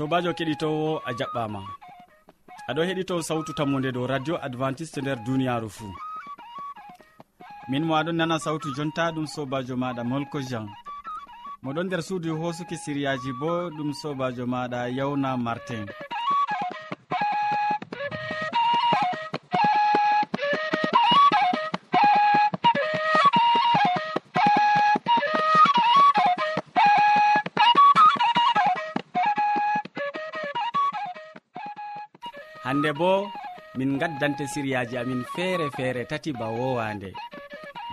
sobajo keɗitowo a jaɓɓama. Aɗo heɗito sawtu tammude dow radio adventiste nder duniyaru fuu. Min mo aɗon nana sawtu jonta ɗum sobajo maɗa molko jean. Moɗon nder suudu hosuki siriyaji bo ɗum sobajo maɗa yawna martin. hande bo min gaddante siriyaji amin feere feere tati ba wowande.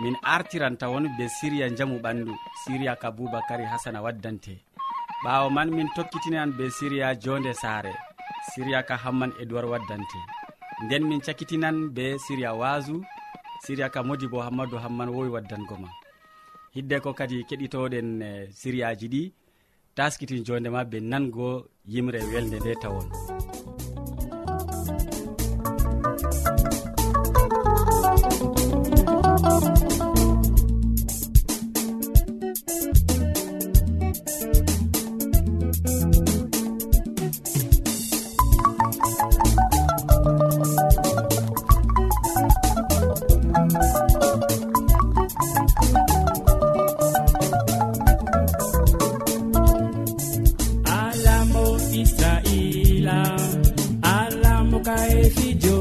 Min artiran tawon be siriya jamu ɓandu siriya ka boubacary hasana waddante. Ɓawo man min tokkitinan be siriya jonde saare siriya ka hamman edoird waddante. Nden min cakkitinan be siriya wasu siriya ka modi bo hammadou hamman wowi waddango ma. Hidde ko kadi keɗitoɗen eh, siriyaji ɗi taskitin jondema be nango yimre welde nde tawon. kay fijo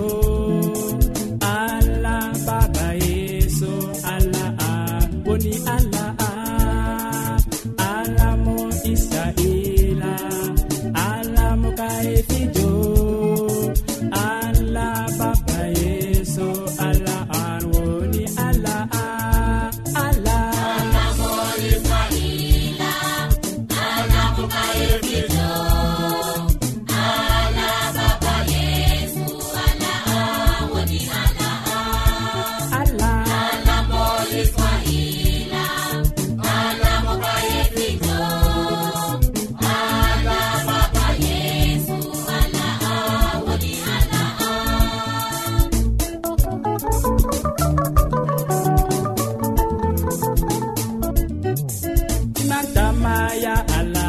ya ala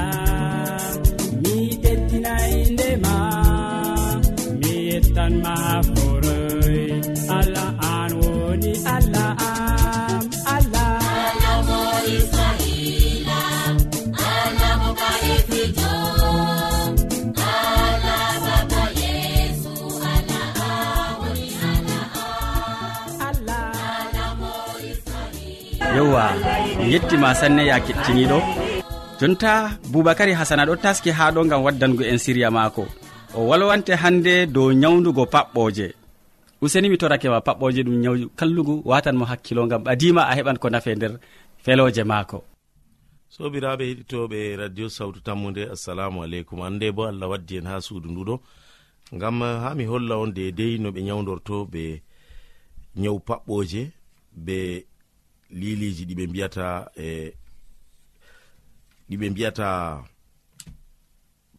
mi teddinayi ndema mi yettan ma foroy. Ala an woni ala am allah. Yewwa yettima sanne ya kettiniɗo. jonta boubacary hasana ɗo taski ha ɗo gam waddango en siriya mako o walwante hande dow nyawdugo paɓɓoje useni mi torake ma paɓɓoje ɗum nyaw kallugu watanmo hakkilo gam ɓadima a heɓan ko nafe nder feloje maako. Sobiraɓe heɗitoɓe radio sawtu tammude assalamu aleykum. Ande bo allah waddi en ha suudu nduɗo gam ha mi holla on dedei no ɓe nyawdorto ɓe nyawu paɓɓoje be liliji ɗiɓe mbiyata e ɗiɓe mbiyata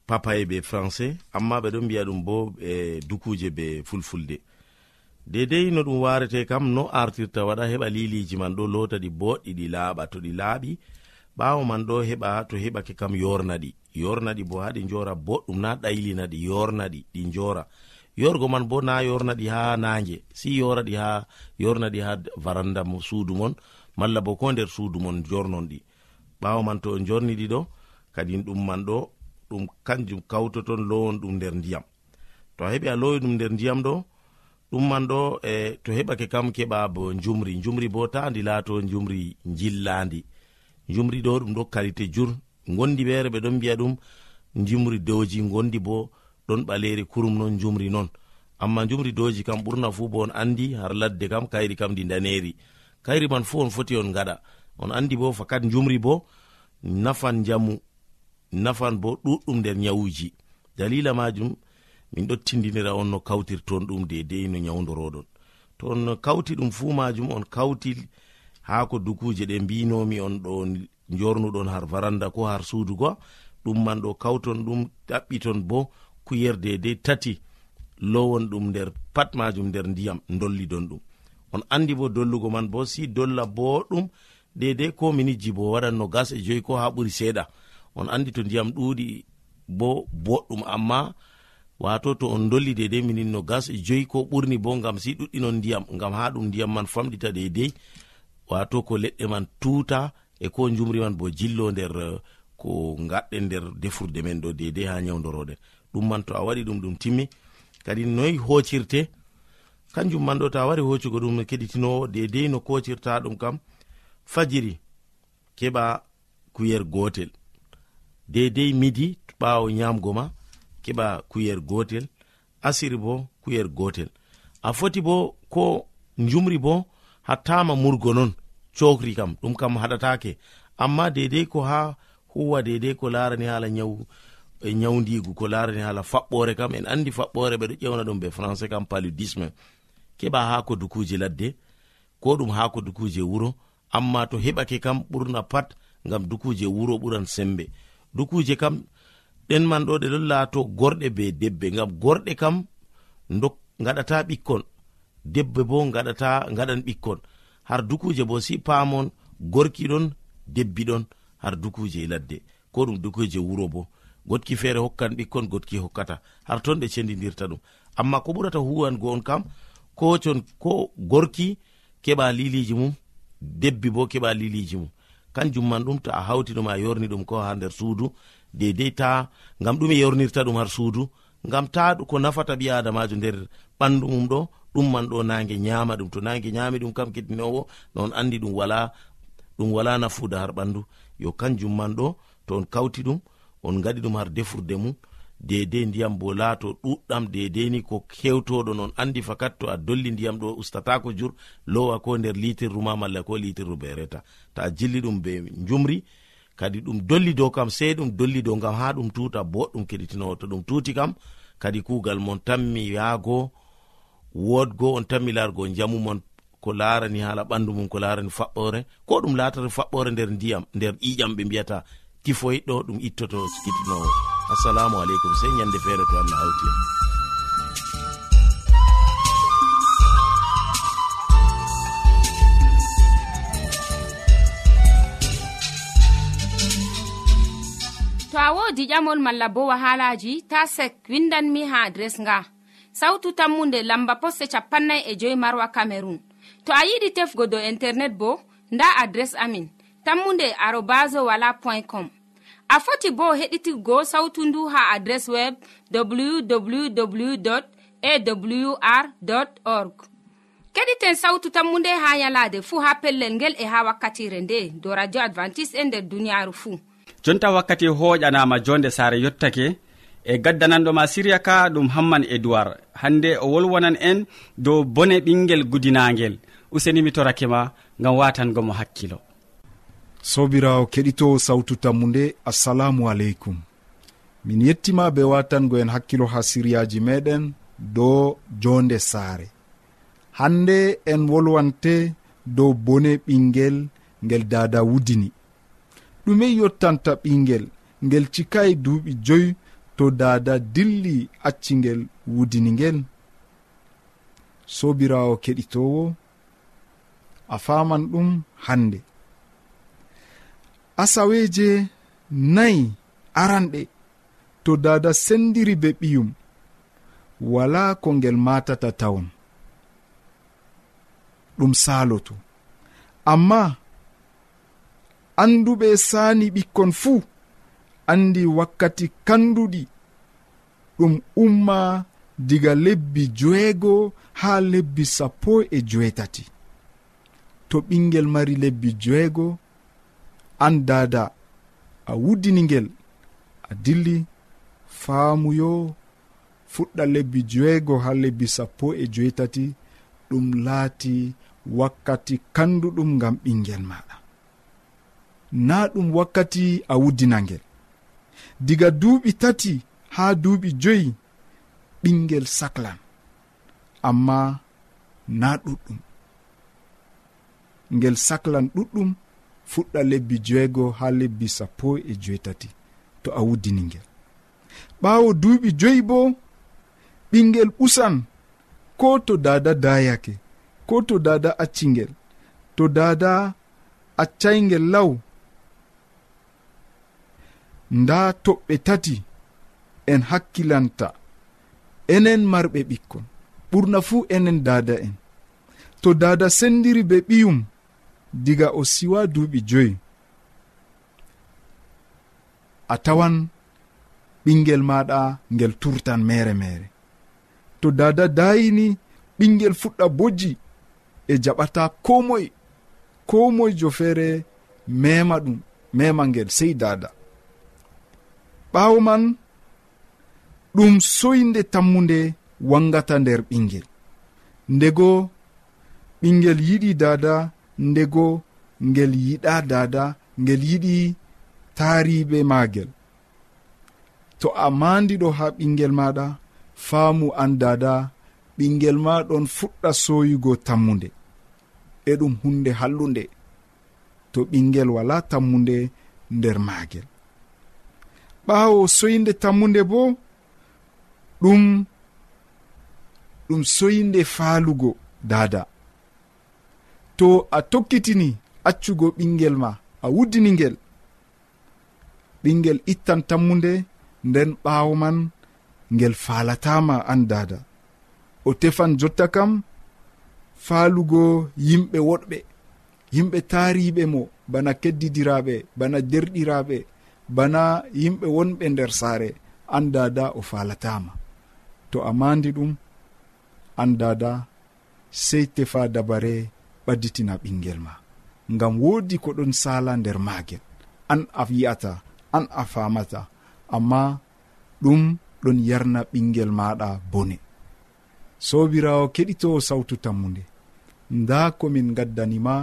papaye be français amma ɓe ɗon mbiya ɗum bo e dukuje be fulfulde. Dedei no ɗum warete kam no artirta waɗa heɓa liliji man ɗo lota ɗi boɗɗi ɗi laaɓa to ɗi laaɓi. Ɓawo man ɗo heɓa to heɓake kam yornaɗi yornaɗi bo haɗi jora boɗɗum na ɗaylinaɗi yornaɗi ɗi jora yorgo man bo na yornaɗi ha nage si yoraɗi ha yornaɗi ha varanda suudu mon malla bo ko nder suudu mon jornon ɗi. ɓawo man to jorni ɗiɗo kadin ɗum man ɗo ɗum kanjum kawtoton lowon ɗum nder ndiyam. To a heɓi a lowi ɗum nder ndiyam ɗo ɗum man ɗo e to heɓake kam keɓa bo jumri jumri bo ta ndi laato jumri jillandi jumri ɗo ɗum ɗo kalite jur. Gondi ɓeere ɓe ɗon mbiya ɗum jumri dowji gondi bo ɗon ɓaleri kurum non jumri non. Amma jumri dowji kam ɓurna fu bo on andi har ladde kam kayri kam ndi daneri kayri man fu on foti on gaɗa on andi bo fakat jumri bo nafan jamu nafan bo ɗuɗɗum nder nyawuji. Dalila majum min ɗo tindinira on no kawtirton ɗum dedei no nyawdoroɗon to on kawti ɗum fuu majum on kawti ha ko dukuje ɗe mbinomi on ɗo jornuɗon har varanda ko har suudu go ɗum man ɗo kawton ɗum ɗaɓɓiton bo kuyer dedei tati lowon ɗum nder pat majum nder ndiyam dollidon ɗum. On andi bo dollugo man bo si dolla boɗum dedei ko minijji bo waɗan no gas e joyi ko ha ɓuri seeɗa. On andi to ndiyam ɗuuɗi bo boɗɗum amma wato to on dolli dedei minin no gas e joyi ko ɓurni bo ngam si ɗuɗɗinon ndiyam ngam ha ɗum ndiyam man famɗita dedei wato ko leɗɗe man tuta e ko jumri man bo jillo nder ko gaɗɗen nder defurde men ɗo dedei ha nyawdoroɗen ɗum man to a waɗi ɗum ɗum timmi. Kadi noyi hocirte kanjum man ɗo to a wari hoccugo ɗum keɗitinowo dedei no kocirta ɗum kam fajiri keɓa kuyer gotel. Dedei midi ɓawo nyamgo ma keɓa kuyer gotel. Asiri bo kuyer gotel. A foti bo ko jumri bo hattama murgo non cokri kam ɗum kam haɗatake. Amma dedei ko ha huwa dedei ko larani hala nyawu e nyawdigu ko larani hala faɓɓore kam en andi faɓɓore ɓeɗo ƴewna ɗum be français kam paludisme. Keɓa ha ko dukuje ladde ko ɗum ha ko dukuje wuro amma to heɓake kam ɓurna pat ngam dukuje wuro ɓuran sembe. Dukuje kam ɗen man ɗo ɗe ɗon laato gorɗe be debbe. Ngam gorɗe kam dok gaɗata ɓikkon. Debbe bo gaɗata gaɗan ɓikkon. Har dukuje bo si paamon debbi ɗon har dukuje ladde. Ko ɗum dukuje wuro bo. Gotki feere hokkan ɓikkon gotki hokkata. Har ton ɗe cendidirta ɗum. Amma ko ɓurata huwango on kam ko con ko gorki keɓa liliji mum debbi bo keɓa liliji mum. Kanjum man ɗum to a hawti ɗum a yorni ɗum ko ha nder suudu. Dedei ta ngam ɗume yornirta ɗum har suudu. Ngam ta ko nafata ɓi adamajo nder ɓandu mum ɗo ɗum man ɗo nange nyama ɗum. To nange nyami ɗum kam keɗinowo non andi ɗum wala ɗum wala nafuda har ɓandu. Yo kanjum man ɗo to on kawti ɗum on gaɗi ɗum har defurde mum dedei ndiyam bo laato ɗuɗɗam dedeni ko hewtoɗo non andi fakat to a dolli ndiyam ɗo ustatako jur lowa ko nder litirru ma malla ko litirru be reta. Ta a jilli ɗum be jumri kadi ɗum dolli dow kam sei ɗum dolli dow gam ha ɗum tuta boɗɗum keɗitinowo. To ɗum tuti kam kadi kugal mon tanmi yaago wodgo on tanmi largo jamu mon ko larani hala ɓandu mum ko larani faɓɓore ko ɗum latata faɓɓore nder ndiyam nder ƴiƴam ɓe mbiyata tifoyiɗɗo ɗum ittoto kitinowo assalamu aleykum sey ñande feere to allah hawti to a wodi ƴamol malla bo wahalaji ta sek windanmi ha adres nga. Sautu tammunde lamba poste capannay e joyi marwa camerun to a yiɗi tefgo dow internet bo nda adres amin. Tammunde arobaso wala point com. a foti bo heɗitigo sautu ndu ha adres web www awr org. Keɗiten sautu tammu nde ha yalade fuu ha pellel ngel e ha wakkatire nde do radio advantice'e e nder duniyaaru fuu jonta wakkati hoƴanama jonde saare yottake e gaddananɗoma siriya ka ɗum hamman edoird hande o wolwonan en dow bone ɓinguel gudinagel usenimi torakema gam watangomo hakkilo. sobirawo keɗitowo sawtu tammu nde assalamu aleykum. Min yettima be watangoen hakkilo ha siryaji meɗen dow jonde saare. Hande en wolwante dow bone ɓingel ngel dada wudini. Ɗumey yottanta ɓingel ngel cikayi duuɓi joyi to dada dilli accingel wudini ngel. Sobirawo keɗitowo a faman ɗum hande asaweje nayi aranɗe. To dada sendiri be ɓiyum. Wala ko ngel matata tawon. Ɗum saloto. Amma anduɓe sani ɓikkon fuu andi wakkati kanduɗi. Ɗum umma diga lebbi joeego ha lebbi sappo e joetati to ɓingel mari lebbi joeego an dada a wuddini ngel a dilli faamuyo fuɗɗa lebbi joeego ha lebbi sappo e joetati ɗum laati wakkati kanduɗum ngam ɓingel maɗa na ɗum wakkati a wuddina ngel diga duuɓi tati ha duuɓi joyi ɓingel saklan. Amma na ɗuɗɗum. Ngel saklan ɗuɗɗum fuɗɗa lebbi joego ha lebbi sappo e joetati to a wuddini ngel. Ɓawo duuɓi joyi bo ɓingel ɓusan ko to dada dayake ko to dada accingel to dada accaygel law nda toɓɓe tati en hakkilanta enen marɓe ɓikkon. Ɓurna fuu enen dada en. To dada sendiri be ɓiyum diga o siwa duuɓi joyi. A tawan ɓingel maɗa ngel turtan mere mere to dada dayini ɓingel fuɗɗa bojji e jaɓata ko moye ko moyejo feere mema ɗum mema ngel sey dada ɓawo man ɗum soyde tammude wangata nder ɓingel ndego ɓingel yiɗi dada ndego ngel yiɗa dada ngel yiɗi taariɓe maagel to a mandiɗo ha ɓingel maɗa faamu an dada ɓingel ma ɗon fuɗɗa soyugo tammude e ɗum hunde hallunde. To ɓingel wala tammude nder maagel ɓaawo soyde tammude bo ɗum ɗum soyde faalugo dada. to a tokkitini accugo ɓingel ma a wuddini ngel. Ɓingel ittan tammude nden ɓaawo man ngel faalatama an dada o tefan jotta kam faalugo yimɓe woɗɓe yimɓe taariɓe mo bana keddidiraɓe bana derɗiraɓe bana yimɓe wonɓe nder saare an dada o falatama to a mandi ɗum an dada sey tefa dabare ɓadditina ɓingel ma. Ngam woodi ko ɗon sala nder maagel. An a yi'ata an a famata amma ɗum ɗon yarna ɓingel maɗa bone. Sobirawo keɗito sawtu tammude nda komin gaddanima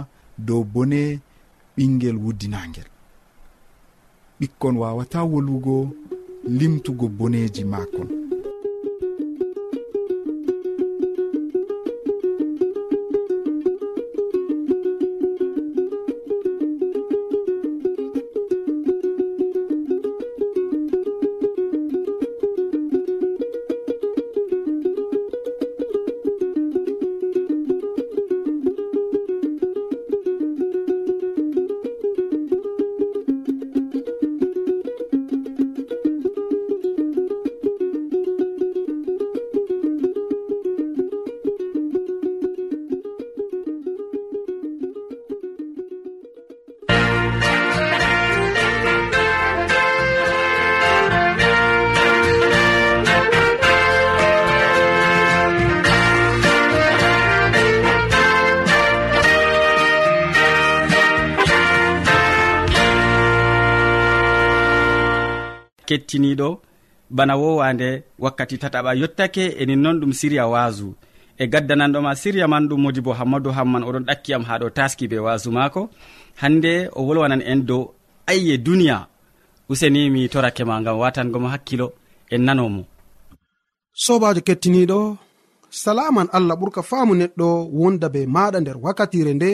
dow bone ɓingel wuddinagel ɓikkon wawata wolwugo limtugo boneji makon kettiniɗo bana wowande wakkati tataɓa yottake enin noon ɗum siriya waasu. E gaddananɗoma siriya man ɗum modi bo hammadou hamman oɗon ɗakkiyam ha ɗo taski be waasu maako. Hande o wolwanan en dow ayye duniya. Useni mi torake ma gam watangomo hakkilo en nanomo sobajo kettiniɗo salaman allah ɓurka faamu neɗɗo wonda be maɗa nder wakkatire nde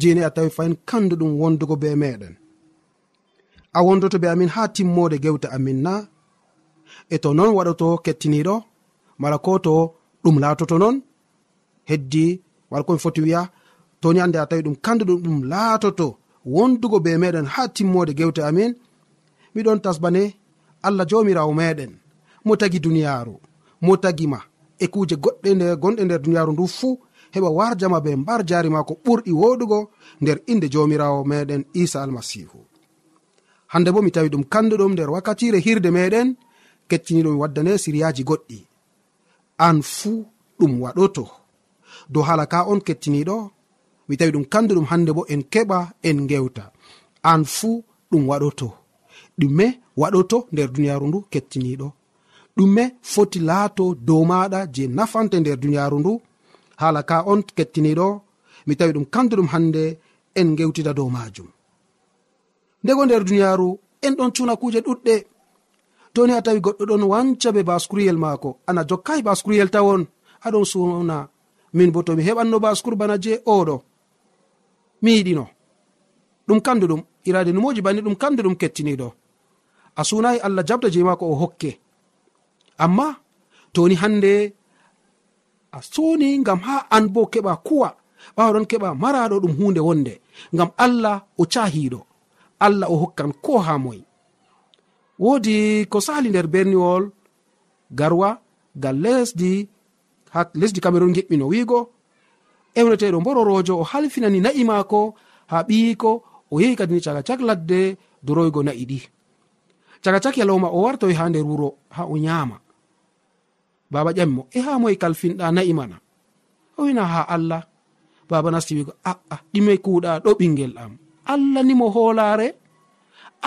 jeni a tawi fayin kanduɗum wondugo be meɗen a wondoto be amin ha timmode gewte amin na. E to non waɗoto kettiniɗo mala ko to ɗum laatoto non heddi wala komi foti wiya toni ande a tawi ɗum kanduɗum ɗum laatoto wondugo be meɗen ha timmode gewte amin miɗon tasbane allah jomirawo meɗen mo tagi duniyaru mo tagima e kuje goɗɗe nde gonɗe nder duniyaru ndu fuu heɓa warjama be mbar jari ma ko ɓurɗi woɗugo nder inde jomirawo meɗen isa almasihu. hande bo mi tawi ɗum kanduɗum nder wakkatire hirde meɗen kettiniɗo mi waddane siriyaji goɗɗi. An fuu ɗum waɗoto. Dow hala ka on kettiniɗo mi tawi ɗum kanduɗum hande bo en keɓa en gewta an fuu ɗum waɗoto. Ɗume waɗoto nder duniyaru ndu kettiniɗo ɗume foti laato dow maɗa je nafante nder duniyaru ndu. Hala ka on kettiniɗo mi tawi ɗum kanduɗum hande en gewtida dow majum. ndego nder duniyaru en ɗon cuna kuje ɗuɗɗe toni a tawi goɗɗo ɗon wanca be baskuriyel maako ana jokkai baskuriyel tawon aɗon suna min bo tomi heɓanno baskur bana je oɗo mi yiɗino. Ɗum kanduɗum irade numoji banni ɗum kanduɗum kettiniɗo a sunayi allah jabda je maako o hokke. Amma toni hande a suni ngam ha an bo keɓa kuwa ɓawaɗon keɓa maraɗo ɗum hunde wonde ngam allah o cahiɗo allah o hokkan ko ha moyi wodi ko sali nder berniwol garwa gal lesdi ha lesdi cameron geɓɓino wiigo ewneteɗo mbororojo o halfinani na'i maako ha ɓiyiko o yehi kadini caga cak ladde doroygo na'i ɗi. Caga cak yalowma o wartoy ha nder wuro ha o nyama baba ƴamimo e ha moye kalfinɗa na'i mana? O wina ha allah. Baba nasti wiigo aa ɗime kuuɗa ɗo ɓingel am. allah nimo hoolaare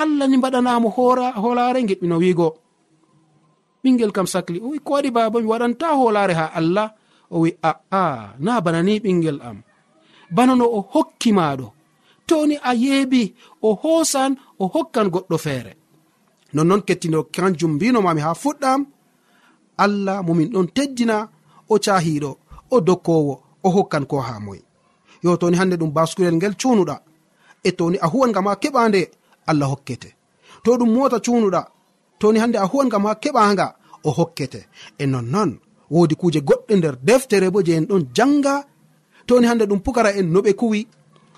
allah ni mbaɗanamo hoolaare geɓɓino wiigo. Ɓingel kam sakli o wi ko waɗi baba mi waɗanta hoolaare ha allah? O wi a'a na bana ni ɓingel am. Bana no o hokki maɗo toni a yeebi o hoosan o hokkan goɗɗo feere. Nonnon kettino kanjum mbinomami ha fuɗɗam allah momin ɗon teddina o cahiɗo o dokkowo o hokkan ko ha moye yo toni hande ɗum baskurel ngel cunuɗa e toni a huwan gam ha keɓa nde allah hokkete. To ɗum mota cunuɗa toni hande a huwan gam ha keɓanga o hokkete. E nonnon wodi kuje goɗɗe nder deftere bo je en ɗon janga toni hande ɗum pukara en no ɓe kuwi.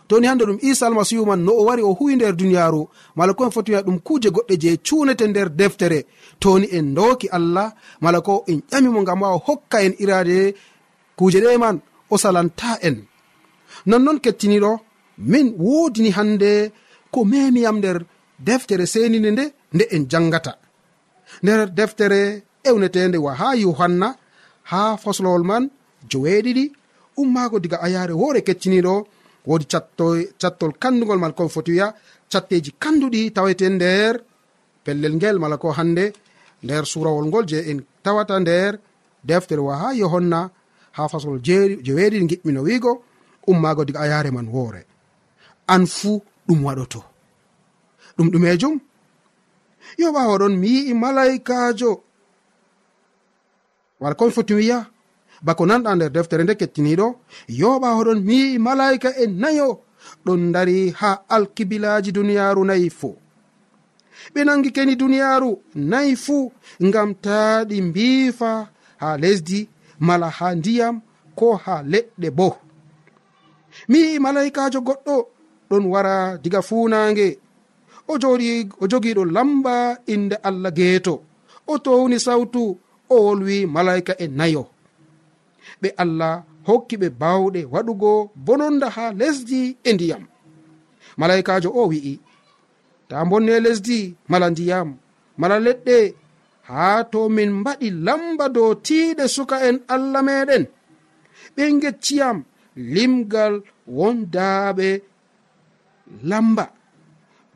Toni hande ɗum isa almasihu man no o wari o huwi nder duniyaru mala ko en fotiwina ɗum kuje goɗɗe je cunete nder deftere. Toni en doki allah mala ko en ƴamimo ngam ma o hokka en irade kuje ɗe man o salanta en. Nonnon kettiniɗo min wodini hande ko memiyam nder deftere senide nde nde en jangata. Nder deftere ewnetende wa ha yohanna ha faslowol man joweeɗiɗi ummaago diga ayare woore kecciniɗo wodi cattol kandugol mal kon foti wiya catteji kanduɗi tawete nder pellel ngel mala ko hande nder surawol ngol je en tawata nder deftere wa ha yohanna ha faslol jeweeɗiɗi giɓɓino wiigo ummaago diga ayare man woore. an fuu ɗum waɗoto. Ɗum ɗumejum? Yo ɓawa ɗon mi yi'i malaikajo wala komi foti wiya bako nanɗa nder deftere nde kettiniɗo yo ɓawa ɗon mi yi'i malaika e nayo ɗon dari ha alkibilaji duniyaru nayi fuu ɓe nangi keni duniyaru nayi fuu ngam ta ɗi mbiifa ha lesdi mala ha ndiyam ko ha leɗɗe bo. Mi yi'i malaikajo goɗɗo ɗon wara diga funange o joɗi o jogiɗo lamba inde allah geeto. O towni sawtu o wolwi malaika e nayo. Ɓe allah hokki ɓe bawɗe waɗugo bononda ha lesdi e ndiyam. Malaikajo o wi'i ta bonne lesdi mala ndiyam mala leɗɗe haa to min mbaɗi lamba dow tiiɗe suka en allah meɗen ɓe gecciyam limgal wondaaɓe lamba.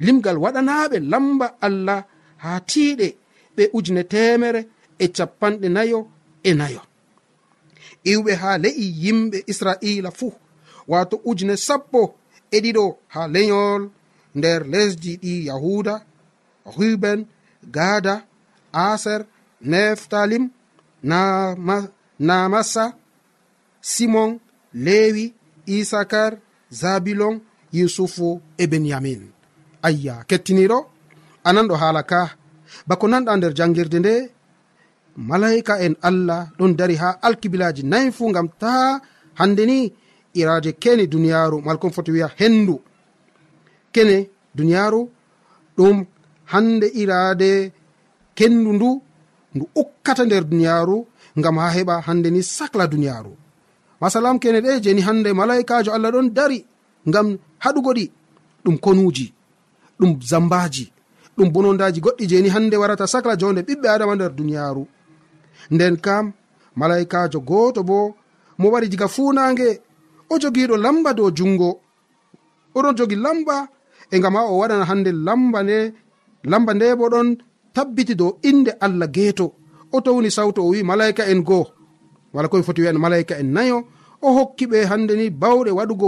Limgal waɗanaɓe lamba allah ha tiiɗe ɓe ujune temere e capanɗe nayo e nayo. Iwɓe ha le'i yimɓe israila fuu wato ujune sappo e ɗiɗo ha leyol nder lesdi ɗi yahuda ruben gada aser neftalim namasa simon lewi isakar zabilon yusufu e benyamin ayya kettiniɗo ananɗo haala ka. Bako nanɗa nder jangirde nde malaika en allah ɗon dari ha alkibilaji nayi fu gam ta hande ni iraje kene duniyaru malkon foti wiya hendu kene duniyaru ɗum hande irade kendu ndu ndu ukkata nder duniyaru gam ha heɓa hande ni sacla duniyaru masalam kene ɗe jeni hande malaikajo allah ɗon dari gam haɗugo ɗi ɗum konuji ɗum zambaji ɗum bonondaji goɗɗi jeni hande warata sacla jonde ɓiɓɓe adama nder duniyaru nden kam malaikajo goto bo mo wari diga funange o jogiɗo lamba dow jungo oɗon jogi lamba e gam ha o waɗana hande lamba nde lamba nde bo ɗon tabbiti dow inde allah geeto. O towni sawto o wi malaika en goo wala komi foti wiyan malaika en nayo o hokki ɓe hande ni bawɗe waɗugo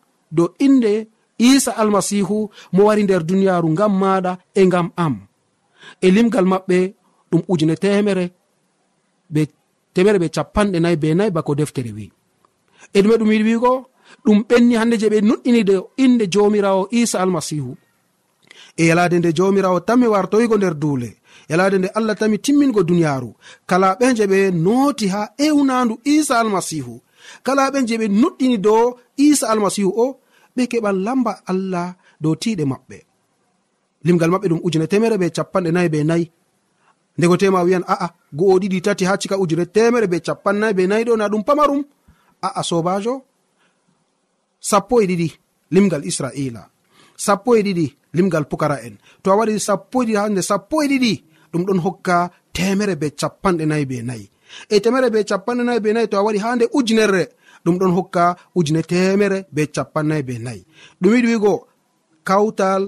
dow inde isa almasihu mo wari nder duniyaaru ngam maaɗa e ngam am. E limgal maɓɓe ɗum ujune temere be temere ɓe capanɗe nayi be nayi bako deftere wi e ɗume ɗum yiɗi wigo ɗum ɓenni hande je ɓe nuɗɗini de inde jomirawo isa almasihu e yalade nde jomirawo tami wartoyigo nder duule yalade nde allah tami timmingo duniyaaru kala ɓe je ɓe nooti ha ewnandu isa almasihu kala ɓe je ɓe nuɗɗini dow isa almasihu o ɓe keɓan lamba allah dow tiɗe maɓɓe. Limgal maɓɓe ɗum ujune temere ɓe capanɗe nayi be nayi. Ndego tema wiyan a'a go'o ɗiɗi tati ha cika ujune temere be capannayi be nayi ɗo na ɗum pamarum. A'a sobajo sappo e ɗiɗi limgal israila. Sappo e ɗiɗi limgal pukara en to a waɗi sappo e ɗiɗi hande sappo e ɗiɗi ɗum ɗon hokka temere be capanɗe nayi be nayi. E temere be capanɗe nayi be nayi to a waɗi ha nde ujunere ɗum ɗon hokka ujune temere be capannayi be nayi ɗum yiɗi wigo kawtal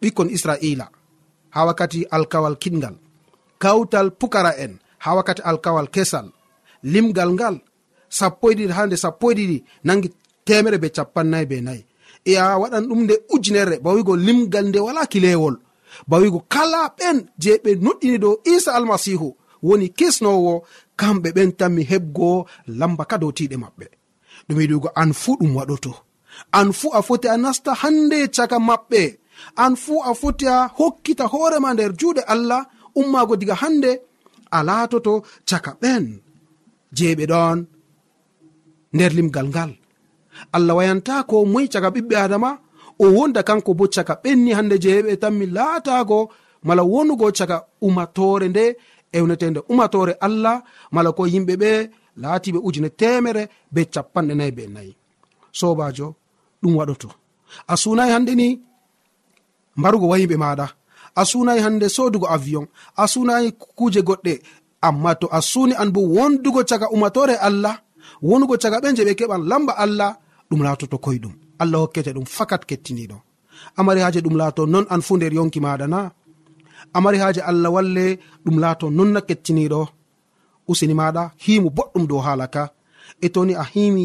ɓikkon israila ha wakkati alkawal kiɗgal kawtal pukara en ha wakkati alkawal kesal. Limgal ngal sappo e ɗiɗi ha nde sappo e ɗiɗi nangi temere be capannayi be nayi e a waɗan ɗum nde ujunere bawigo limgal nde wala kilewol. Bawigo kala ɓen je ɓe noɗɗini dow isa almasihu woni kisnowo kamɓe ɓen tanmi heɓgo lamba ka dow tiɗe maɓɓe. ɗum yiɗugo an fuu ɗum waɗoto. An fuu a foti a nasta hande caka maɓɓe. An fuu a foti a hokkita hoorema nder juuɗe allah ummago diga hande a laatoto caka ɓen. Je ɓe ɗon nder limgal ngal. Allah wayanta ko moyi caka ɓiɓɓe adama o wonda kanko bo caka ɓenni hande jeeɓe tan mi laatago mala wonugo caka umatore nde ewnetende umatore allah mala ko yimɓe ɓe laatiɓe ujune temere be capanɗe nayi be nayi. Sobajo ɗum waɗoto. A sunayi hande ni mbarugo wayiɓe maɗa a sunayi hande sodugo avion. A sunayi kuje goɗɗe. Amma to a suni an bo wondugo caga umatore allah wonugo caga ɓe je ɓe keɓan lamba allah ɗum latoto koyɗum. Allah hokkete ɗum fakat kettiniɗo amari haji ɗum laato non an fu nder yonki maɗa na amari haji allah walle ɗum laato non na kettiniɗo usini maɗa himu boɗɗum dow haala ka. E toni a himi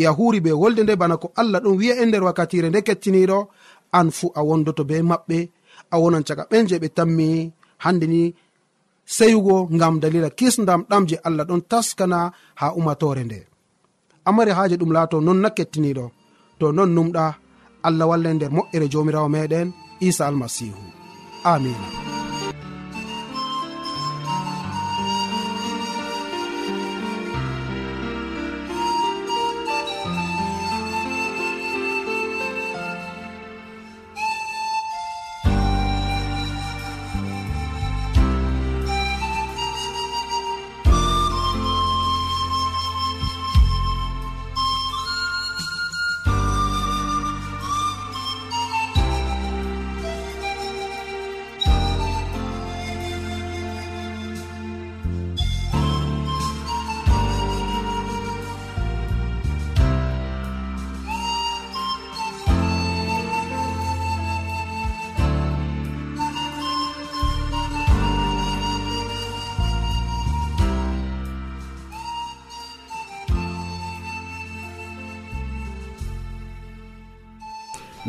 e a huri be wolde nde bana ko allah ɗum wi'a e nder wakkatire nde kettiniɗo an fu a wondoto be maɓɓe a wonan caga ɓen je ɓe tammi. Hande ni seyugo ngam dalila kisdam ɗam je allah ɗon taskana ha umatore nde. Amari haji ɗum laato non na kettiniɗo to non numɗa allah walla nder moƴƴere jomirawo meɗen isa almasihu. Amina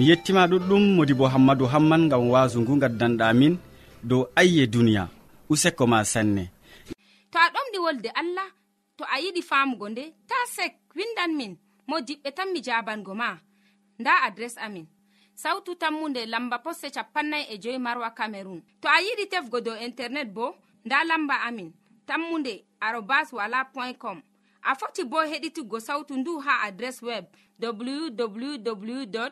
mi yettima ɗuɗɗum modi bo hammadou hamman gam wasu ngu gaddanɗamin dow ayye duniya useko ma sanne. To a ɗomɗi wolde allah to a yiɗi famugo nde ta sek windan min mo diɓɓe tan mi jabango ma. Nda adres amin sautu tammunde lamba posse capannay e joyi marwa camerun to a yiɗi tefgo dow internet bo nda lamba amin tammunde arobas wala point com. A foti bo heɗituggo sautu ndu ha adres web www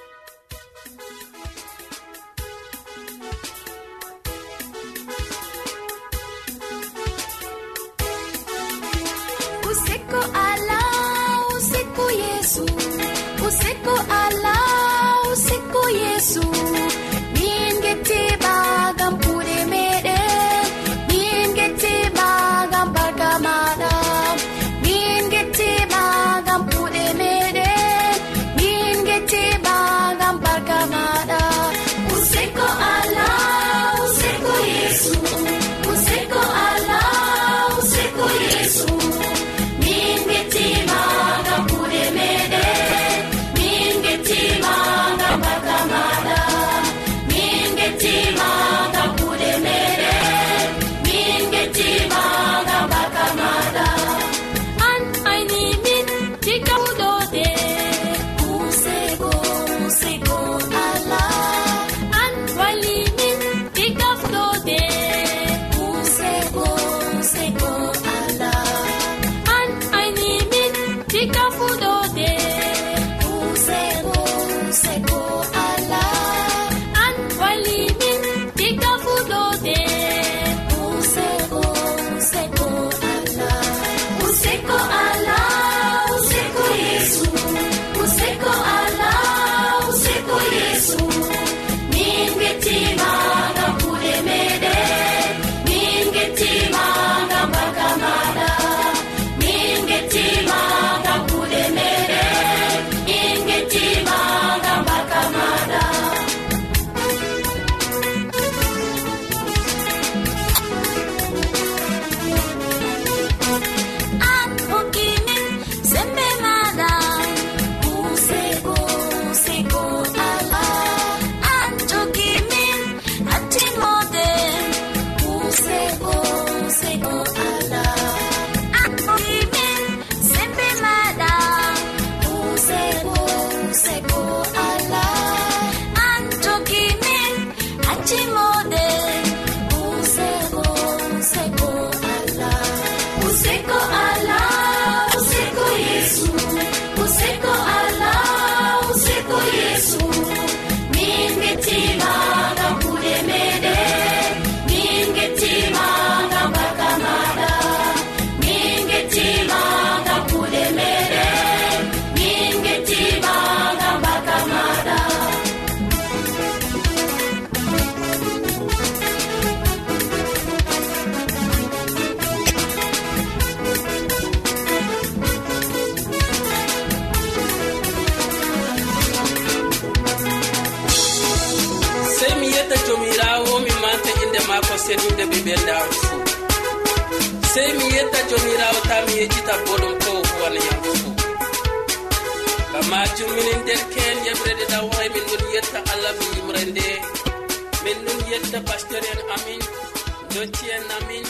yonti en amin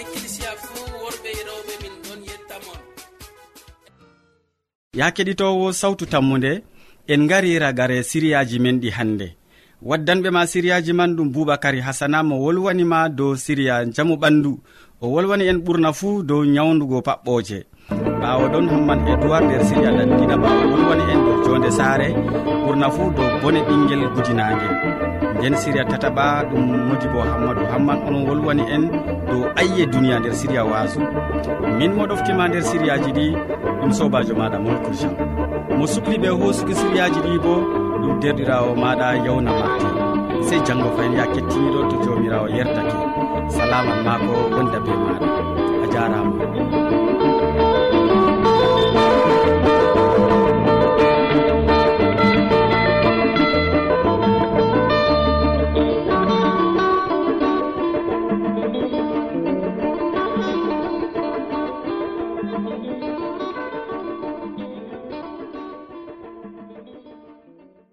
ecclisia fuu worɓe e rewɓe min ɗon yettamon. Ya keɗitowo sawtu tammude en gari ragare siriyaji men ɗi hannde waddanɓe ma siriyaji man ɗum boubacary hasana mo wolwanima dow siriya jamu ɓandu. O wolwani en ɓurna fuu dow nyawdugo paɓɓoje. Ɓawo ɗon hamman edoird nder siriya lanɗina ɓawo wolwani en dow jonde saare ɓurna fuu dow bone ɓinguel gudinagel nden siriya tataɓa ɗum modi bo hammadou. Hamman onon wolwani en dow ayye duniya nder siriya waso min mo ɗoftima nder siriyaji ɗi ɗum sobajo maɗa molko jean. Mo sukli ɓe hosuki siriyaji ɗi bo ɗum derɗirawo maɗa yawna mate sey janggo fayin ya kettiniɗo to jawmirawo yerdake. Salaman ma ko wonda be maɗa. A jarama.